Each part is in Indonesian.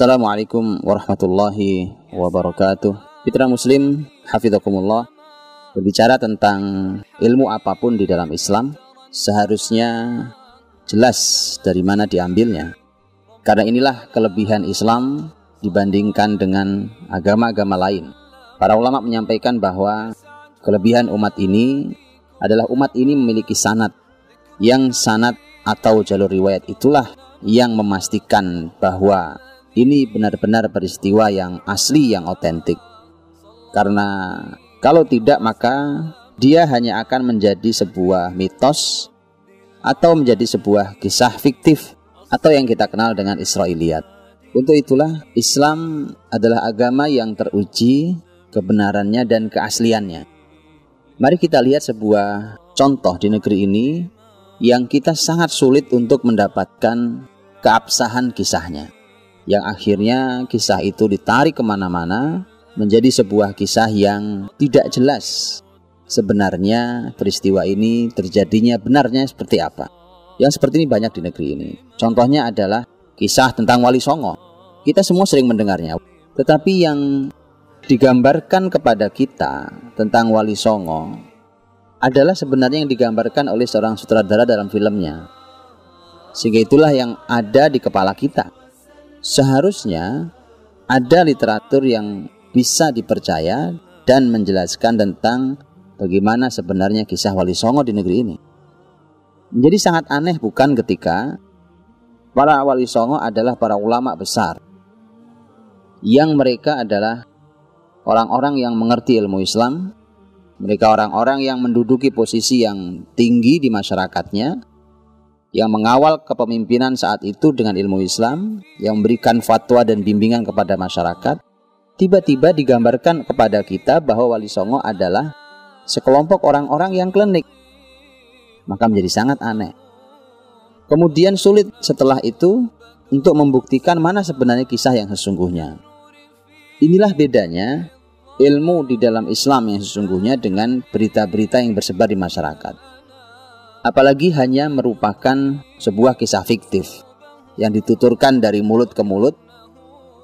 Assalamualaikum warahmatullahi wabarakatuh. Fitra Muslim, hafidhakumullah. Berbicara tentang ilmu apa pun di dalam Islam, seharusnya jelas dari mana diambilnya. Karena inilah kelebihan Islam dibandingkan dengan agama-agama lain. Para ulama menyampaikan bahwa kelebihan umat ini adalah umat ini memiliki sanat yang sanat atau jalur riwayat itulah yang memastikan bahwa ini benar-benar peristiwa yang asli yang otentik. Karena kalau tidak maka dia hanya akan menjadi sebuah mitos atau menjadi sebuah kisah fiktif atau yang kita kenal dengan Israiliyat. Untuk itulah Islam adalah agama yang teruji kebenarannya dan keasliannya. Mari kita lihat sebuah contoh di negeri ini yang kita sangat sulit untuk mendapatkan keabsahan kisahnya yang akhirnya kisah itu ditarik ke mana-mana menjadi sebuah kisah yang tidak jelas sebenarnya peristiwa ini terjadinya benarnya seperti apa. Yang seperti ini banyak di negeri ini. Contohnya adalah kisah tentang Wali Songo. Kita semua sering mendengarnya. Tetapi yang digambarkan kepada kita tentang Wali Songo adalah sebenarnya yang digambarkan oleh seorang sutradara dalam filmnya. Sehingga itulah yang ada di kepala kita seharusnya ada literatur yang bisa dipercaya dan menjelaskan tentang bagaimana sebenarnya kisah Wali Songo di negeri ini. Menjadi sangat aneh bukan ketika para Wali Songo adalah para ulama besar yang mereka adalah orang-orang yang mengerti ilmu Islam, mereka orang-orang yang menduduki posisi yang tinggi di masyarakatnya, yang mengawal kepemimpinan saat itu dengan ilmu Islam, yang memberikan fatwa dan bimbingan kepada masyarakat, tiba-tiba digambarkan kepada kita bahwa Wali Songo adalah sekelompok orang-orang yang klinik. Maka menjadi sangat aneh. Kemudian sulit setelah itu untuk membuktikan mana sebenarnya kisah yang sesungguhnya. Inilah bedanya ilmu di dalam Islam yang sesungguhnya dengan berita-berita yang bersebar di masyarakat apalagi hanya merupakan sebuah kisah fiktif yang dituturkan dari mulut ke mulut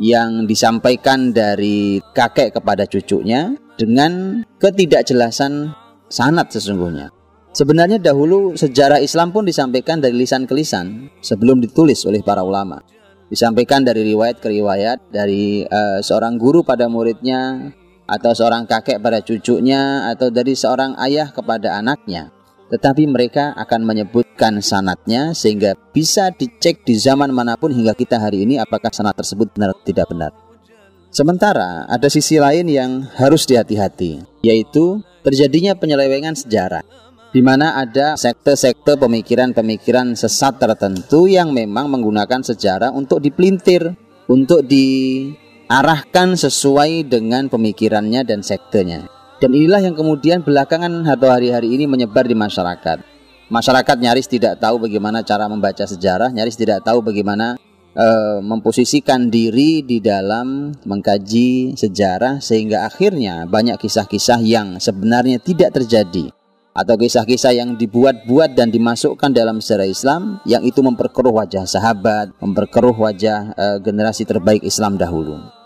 yang disampaikan dari kakek kepada cucunya dengan ketidakjelasan sanat sesungguhnya. Sebenarnya dahulu sejarah Islam pun disampaikan dari lisan ke lisan sebelum ditulis oleh para ulama. Disampaikan dari riwayat ke riwayat dari uh, seorang guru pada muridnya atau seorang kakek pada cucunya atau dari seorang ayah kepada anaknya tetapi mereka akan menyebutkan sanatnya sehingga bisa dicek di zaman mana pun hingga kita hari ini apakah sanat tersebut benar atau tidak benar. Sementara ada sisi lain yang harus dihati-hati, yaitu terjadinya penyelewengan sejarah, di mana ada sekte-sekte pemikiran-pemikiran sesat tertentu yang memang menggunakan sejarah untuk dipelintir, untuk diarahkan sesuai dengan pemikirannya dan sektenya. Dan inilah yang kemudian belakangan atau hari-hari ini menyebar di masyarakat. Masyarakat nyaris tidak tahu bagaimana cara membaca sejarah, nyaris tidak tahu bagaimana e, memposisikan diri di dalam mengkaji sejarah sehingga akhirnya banyak kisah-kisah yang sebenarnya tidak terjadi atau kisah-kisah yang dibuat-buat dan dimasukkan dalam sejarah Islam yang itu memperkeruh wajah sahabat, memperkeruh wajah e, generasi terbaik Islam dahulu.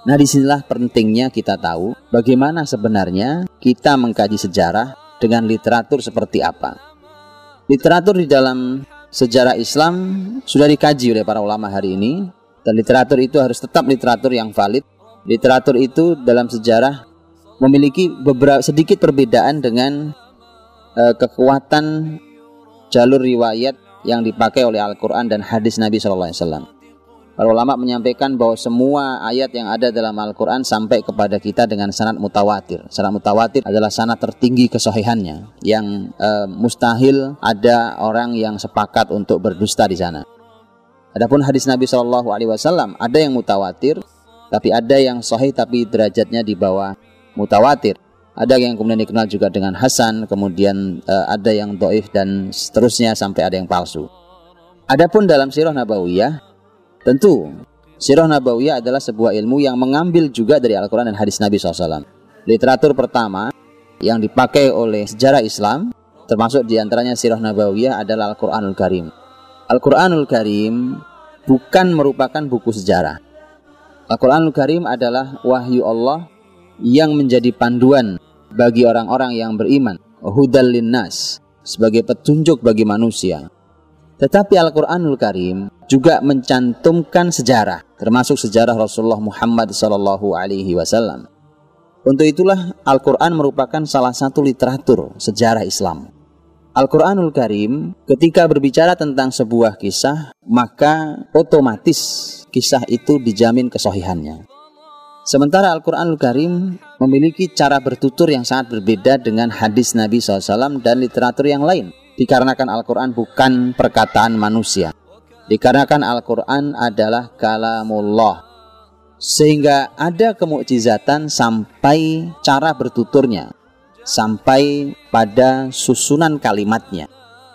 Nah di sinilah pentingnya kita tahu bagaimana sebenarnya kita mengkaji sejarah dengan literatur seperti apa. Literatur di dalam sejarah Islam sudah dikaji oleh para ulama hari ini dan literatur itu harus tetap literatur yang valid. Literatur itu dalam sejarah memiliki beberapa sedikit perbedaan dengan uh, kekuatan jalur riwayat yang dipakai oleh Al-Quran dan hadis Nabi Wasallam. Para ulama menyampaikan bahwa semua ayat yang ada dalam Al-Quran sampai kepada kita dengan sanad mutawatir. Sanad mutawatir adalah sanad tertinggi kesohihannya yang uh, mustahil ada orang yang sepakat untuk berdusta di sana. Adapun hadis Nabi Shallallahu Alaihi Wasallam ada yang mutawatir, tapi ada yang sahih tapi derajatnya di bawah mutawatir. Ada yang kemudian dikenal juga dengan Hasan, kemudian uh, ada yang doif dan seterusnya sampai ada yang palsu. Adapun dalam sirah Nabawiyah Tentu, Sirah Nabawiyah adalah sebuah ilmu yang mengambil juga dari Al-Quran dan hadis Nabi SAW. Literatur pertama yang dipakai oleh sejarah Islam, termasuk di antaranya Sirah Nabawiyah adalah Al-Quranul Karim. Al-Quranul Karim bukan merupakan buku sejarah. Al-Quranul Karim adalah wahyu Allah yang menjadi panduan bagi orang-orang yang beriman. Hudal linnas sebagai petunjuk bagi manusia. Tetapi Al-Quranul Karim juga mencantumkan sejarah, termasuk sejarah Rasulullah Muhammad Sallallahu Alaihi Wasallam. Untuk itulah Al-Quran merupakan salah satu literatur sejarah Islam. Al-Quranul Karim ketika berbicara tentang sebuah kisah, maka otomatis kisah itu dijamin kesohihannya. Sementara Al-Quranul Karim memiliki cara bertutur yang sangat berbeda dengan hadis Nabi SAW dan literatur yang lain dikarenakan Al-Quran bukan perkataan manusia. Dikarenakan Al-Quran adalah kalamullah. Sehingga ada kemukjizatan sampai cara bertuturnya. Sampai pada susunan kalimatnya.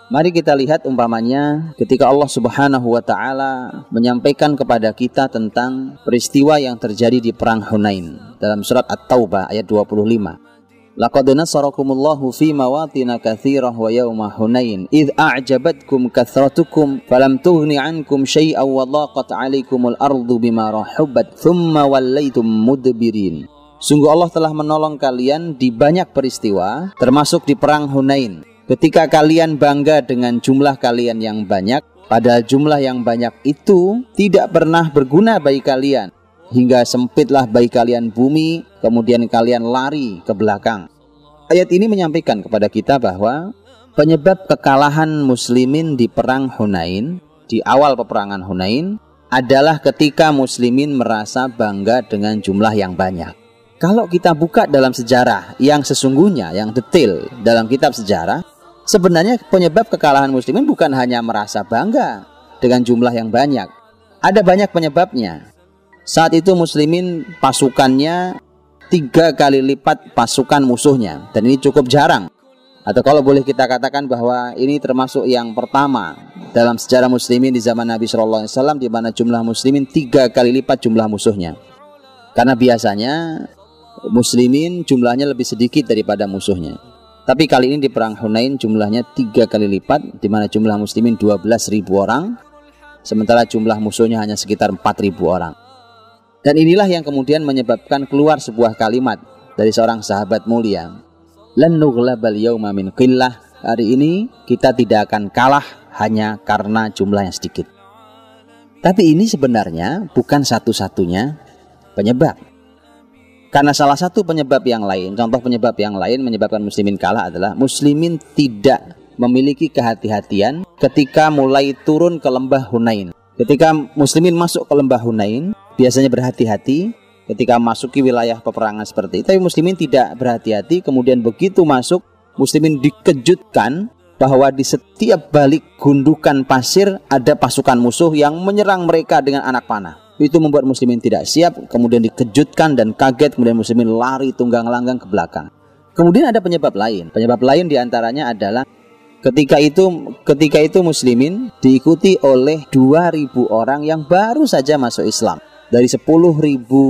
Mari kita lihat umpamanya ketika Allah Subhanahu wa taala menyampaikan kepada kita tentang peristiwa yang terjadi di perang Hunain dalam surat At-Taubah ayat 25. Laqad nasarakumullahu fi mawatin katsirah wa yawma Hunain id a'jabatkum kathratukum falam tughni ankum syai'an wa dhaqat 'alaikumul ardu bima rahubat thumma wallaitum mudbirin. Sungguh Allah telah menolong kalian di banyak peristiwa termasuk di perang Hunain. Ketika kalian bangga dengan jumlah kalian yang banyak, pada jumlah yang banyak itu tidak pernah berguna bagi kalian hingga sempitlah bagi kalian bumi, kemudian kalian lari ke belakang. Ayat ini menyampaikan kepada kita bahwa penyebab kekalahan muslimin di perang Hunain, di awal peperangan Hunain, adalah ketika muslimin merasa bangga dengan jumlah yang banyak. Kalau kita buka dalam sejarah yang sesungguhnya, yang detail dalam kitab sejarah, sebenarnya penyebab kekalahan muslimin bukan hanya merasa bangga dengan jumlah yang banyak. Ada banyak penyebabnya. Saat itu muslimin pasukannya tiga kali lipat pasukan musuhnya dan ini cukup jarang. Atau kalau boleh kita katakan bahwa ini termasuk yang pertama dalam sejarah muslimin di zaman Nabi Shallallahu Alaihi Wasallam di mana jumlah muslimin tiga kali lipat jumlah musuhnya. Karena biasanya muslimin jumlahnya lebih sedikit daripada musuhnya. Tapi kali ini di perang Hunain jumlahnya tiga kali lipat, di mana jumlah muslimin 12 ribu orang, sementara jumlah musuhnya hanya sekitar 4 ribu orang. Dan inilah yang kemudian menyebabkan keluar sebuah kalimat dari seorang sahabat mulia. Lan yauma min qillah. Hari ini kita tidak akan kalah hanya karena jumlah yang sedikit. Tapi ini sebenarnya bukan satu-satunya penyebab. Karena salah satu penyebab yang lain, contoh penyebab yang lain menyebabkan muslimin kalah adalah muslimin tidak memiliki kehati-hatian ketika mulai turun ke lembah Hunain. Ketika muslimin masuk ke lembah Hunain, biasanya berhati-hati ketika masuki wilayah peperangan seperti itu. Tapi muslimin tidak berhati-hati, kemudian begitu masuk, muslimin dikejutkan bahwa di setiap balik gundukan pasir ada pasukan musuh yang menyerang mereka dengan anak panah. Itu membuat muslimin tidak siap, kemudian dikejutkan dan kaget, kemudian muslimin lari tunggang langgang ke belakang. Kemudian ada penyebab lain. Penyebab lain di antaranya adalah Ketika itu ketika itu muslimin diikuti oleh 2000 orang yang baru saja masuk Islam dari 10 ribu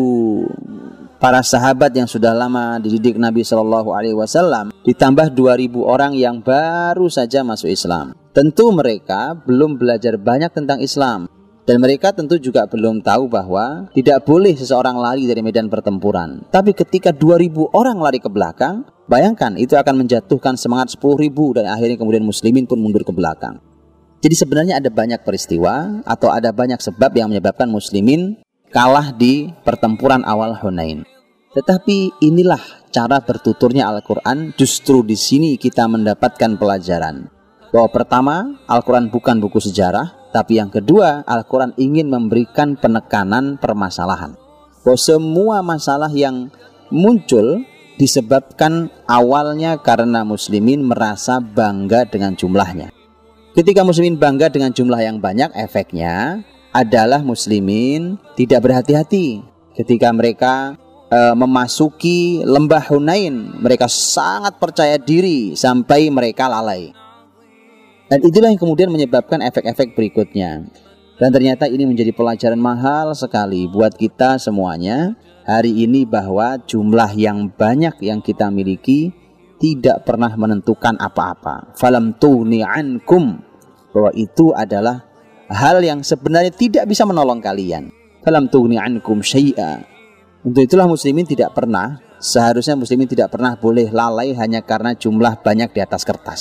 para sahabat yang sudah lama dididik Nabi Shallallahu Alaihi Wasallam ditambah 2000 orang yang baru saja masuk Islam. Tentu mereka belum belajar banyak tentang Islam dan mereka tentu juga belum tahu bahwa tidak boleh seseorang lari dari medan pertempuran. Tapi ketika 2000 orang lari ke belakang, bayangkan itu akan menjatuhkan semangat 10.000 dan akhirnya kemudian muslimin pun mundur ke belakang. Jadi sebenarnya ada banyak peristiwa atau ada banyak sebab yang menyebabkan muslimin kalah di pertempuran awal Hunain. Tetapi inilah cara bertuturnya Al-Quran. Justru di sini kita mendapatkan pelajaran bahwa pertama, Al-Quran bukan buku sejarah, tapi yang kedua, Al-Quran ingin memberikan penekanan permasalahan. Bahwa semua masalah yang muncul disebabkan awalnya karena muslimin merasa bangga dengan jumlahnya. Ketika muslimin bangga dengan jumlah yang banyak, efeknya adalah muslimin tidak berhati-hati ketika mereka e, memasuki lembah Hunain. Mereka sangat percaya diri sampai mereka lalai. Dan itulah yang kemudian menyebabkan efek-efek berikutnya. Dan ternyata ini menjadi pelajaran mahal sekali buat kita semuanya hari ini bahwa jumlah yang banyak yang kita miliki tidak pernah menentukan apa-apa. Falam tuni ankum bahwa itu adalah hal yang sebenarnya tidak bisa menolong kalian. Falam tughni ankum syai'a. Untuk itulah muslimin tidak pernah seharusnya muslimin tidak pernah boleh lalai hanya karena jumlah banyak di atas kertas.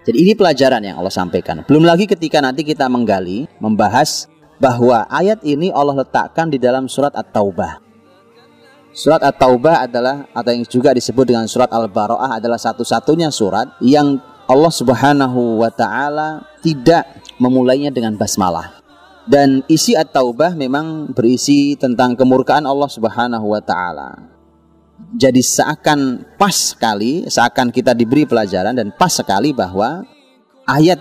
Jadi ini pelajaran yang Allah sampaikan. Belum lagi ketika nanti kita menggali, membahas bahwa ayat ini Allah letakkan di dalam surat At-Taubah. Surat At-Taubah adalah atau yang juga disebut dengan surat Al-Bara'ah adalah satu-satunya surat yang Allah Subhanahu wa taala tidak memulainya dengan basmalah. Dan isi At-Taubah memang berisi tentang kemurkaan Allah Subhanahu wa taala jadi seakan pas sekali, seakan kita diberi pelajaran dan pas sekali bahwa ayat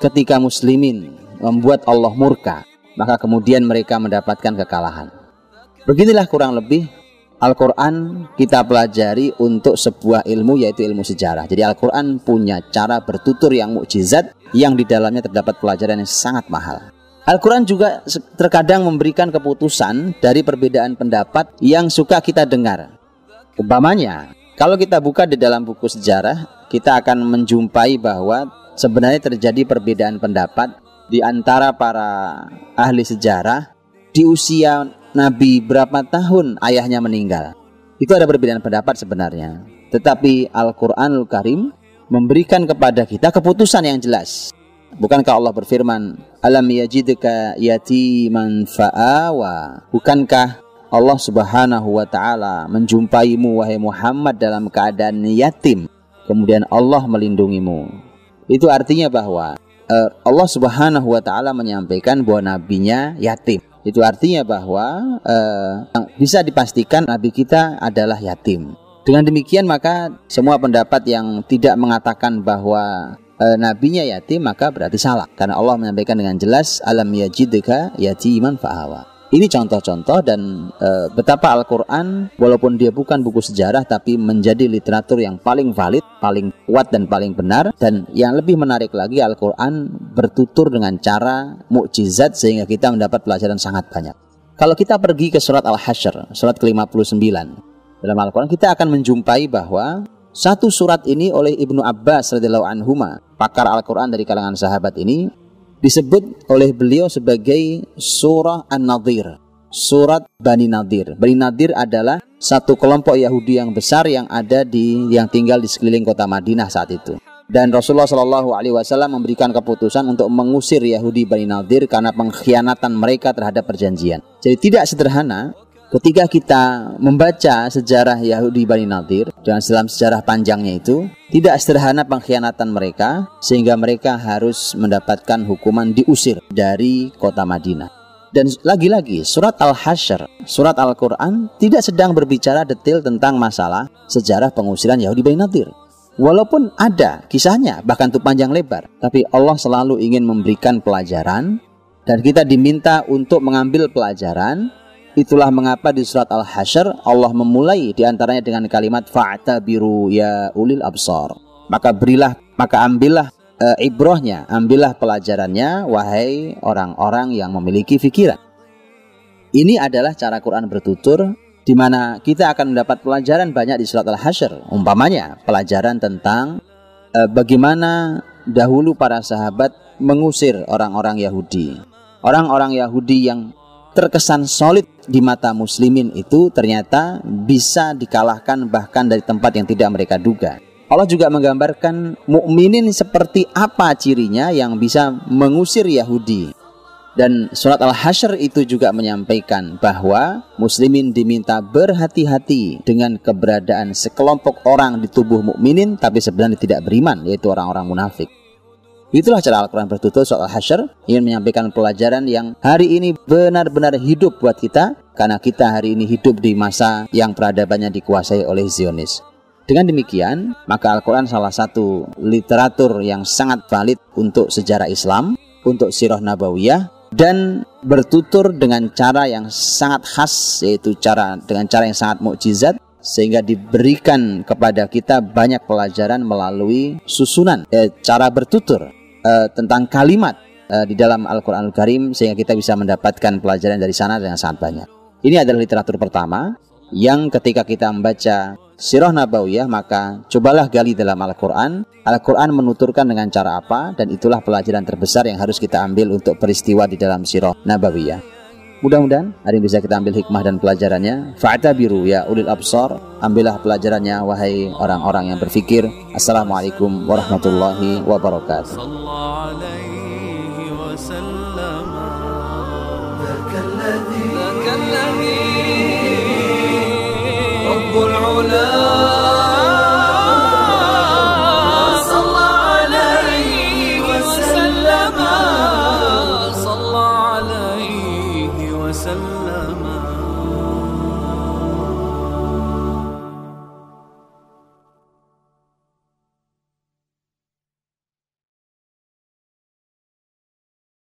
ketika muslimin membuat Allah murka, maka kemudian mereka mendapatkan kekalahan. Beginilah kurang lebih Al-Quran kita pelajari untuk sebuah ilmu yaitu ilmu sejarah. Jadi Al-Quran punya cara bertutur yang mukjizat yang di dalamnya terdapat pelajaran yang sangat mahal. Al-Quran juga terkadang memberikan keputusan dari perbedaan pendapat yang suka kita dengar. Umpamanya, kalau kita buka di dalam buku sejarah, kita akan menjumpai bahwa sebenarnya terjadi perbedaan pendapat di antara para ahli sejarah di usia Nabi berapa tahun ayahnya meninggal. Itu ada perbedaan pendapat sebenarnya. Tetapi Al-Quranul Karim memberikan kepada kita keputusan yang jelas. Bukankah Allah berfirman, Alam yajidka yatiman fa'awa. Bukankah Allah Subhanahu wa taala menjumpaimu wahai Muhammad dalam keadaan yatim, kemudian Allah melindungimu. Itu artinya bahwa uh, Allah Subhanahu wa taala menyampaikan bahwa nabinya yatim. Itu artinya bahwa uh, bisa dipastikan nabi kita adalah yatim. Dengan demikian maka semua pendapat yang tidak mengatakan bahwa e, nabinya yatim maka berarti salah karena Allah menyampaikan dengan jelas alam yajidka yatiman fa'awa. Ini contoh-contoh dan e, betapa Al-Quran walaupun dia bukan buku sejarah tapi menjadi literatur yang paling valid, paling kuat dan paling benar dan yang lebih menarik lagi Al-Quran bertutur dengan cara mukjizat sehingga kita mendapat pelajaran sangat banyak. Kalau kita pergi ke surat Al-Hasyr, surat ke-59 dalam Al-Quran kita akan menjumpai bahwa satu surat ini oleh Ibnu Abbas radhiyallahu anhuma, pakar Al-Quran dari kalangan sahabat ini disebut oleh beliau sebagai surah An-Nadir, surat Bani Nadir. Bani Nadir adalah satu kelompok Yahudi yang besar yang ada di yang tinggal di sekeliling kota Madinah saat itu. Dan Rasulullah Shallallahu Alaihi Wasallam memberikan keputusan untuk mengusir Yahudi Bani Nadir karena pengkhianatan mereka terhadap perjanjian. Jadi tidak sederhana ketika kita membaca sejarah Yahudi Bani Nadir dan dalam sejarah panjangnya itu tidak sederhana pengkhianatan mereka sehingga mereka harus mendapatkan hukuman diusir dari kota Madinah. Dan lagi-lagi surat Al-Hasyr, surat Al-Quran tidak sedang berbicara detail tentang masalah sejarah pengusiran Yahudi Bani Nadir. Walaupun ada kisahnya, bahkan itu panjang lebar. Tapi Allah selalu ingin memberikan pelajaran dan kita diminta untuk mengambil pelajaran Itulah mengapa di surat Al-Hasyr Allah memulai di antaranya dengan kalimat fa'tabiru ya ulil absar. Maka berilah, maka ambillah e, ibrohnya, ambillah pelajarannya wahai orang-orang yang memiliki fikiran. Ini adalah cara Quran bertutur di mana kita akan mendapat pelajaran banyak di surat Al-Hasyr. Umpamanya pelajaran tentang e, bagaimana dahulu para sahabat mengusir orang-orang Yahudi. Orang-orang Yahudi yang terkesan solid di mata muslimin itu ternyata bisa dikalahkan bahkan dari tempat yang tidak mereka duga. Allah juga menggambarkan mukminin seperti apa cirinya yang bisa mengusir Yahudi. Dan surat Al-Hasyr itu juga menyampaikan bahwa muslimin diminta berhati-hati dengan keberadaan sekelompok orang di tubuh mukminin tapi sebenarnya tidak beriman yaitu orang-orang munafik. Itulah cara Al-Quran bertutur soal hasyr ingin menyampaikan pelajaran yang hari ini benar-benar hidup buat kita karena kita hari ini hidup di masa yang peradabannya dikuasai oleh Zionis. Dengan demikian, maka Al-Quran salah satu literatur yang sangat valid untuk sejarah Islam, untuk sirah nabawiyah, dan bertutur dengan cara yang sangat khas, yaitu cara dengan cara yang sangat mukjizat, sehingga diberikan kepada kita banyak pelajaran melalui susunan eh, cara bertutur uh, tentang kalimat uh, di dalam Al-Quran Al-Karim sehingga kita bisa mendapatkan pelajaran dari sana dengan sangat banyak. Ini adalah literatur pertama. yang ketika kita membaca sirah nabawiyah maka cobalah gali dalam Al-Quran. Al-Quran menuturkan dengan cara apa dan itulah pelajaran terbesar yang harus kita ambil untuk peristiwa di dalam sirah nabawiyah. Mudah-mudahan hari ini bisa kita ambil hikmah dan pelajarannya. biru ya ulil absar. Ambillah pelajarannya wahai orang-orang yang berfikir. Assalamualaikum warahmatullahi wabarakatuh. رب العلا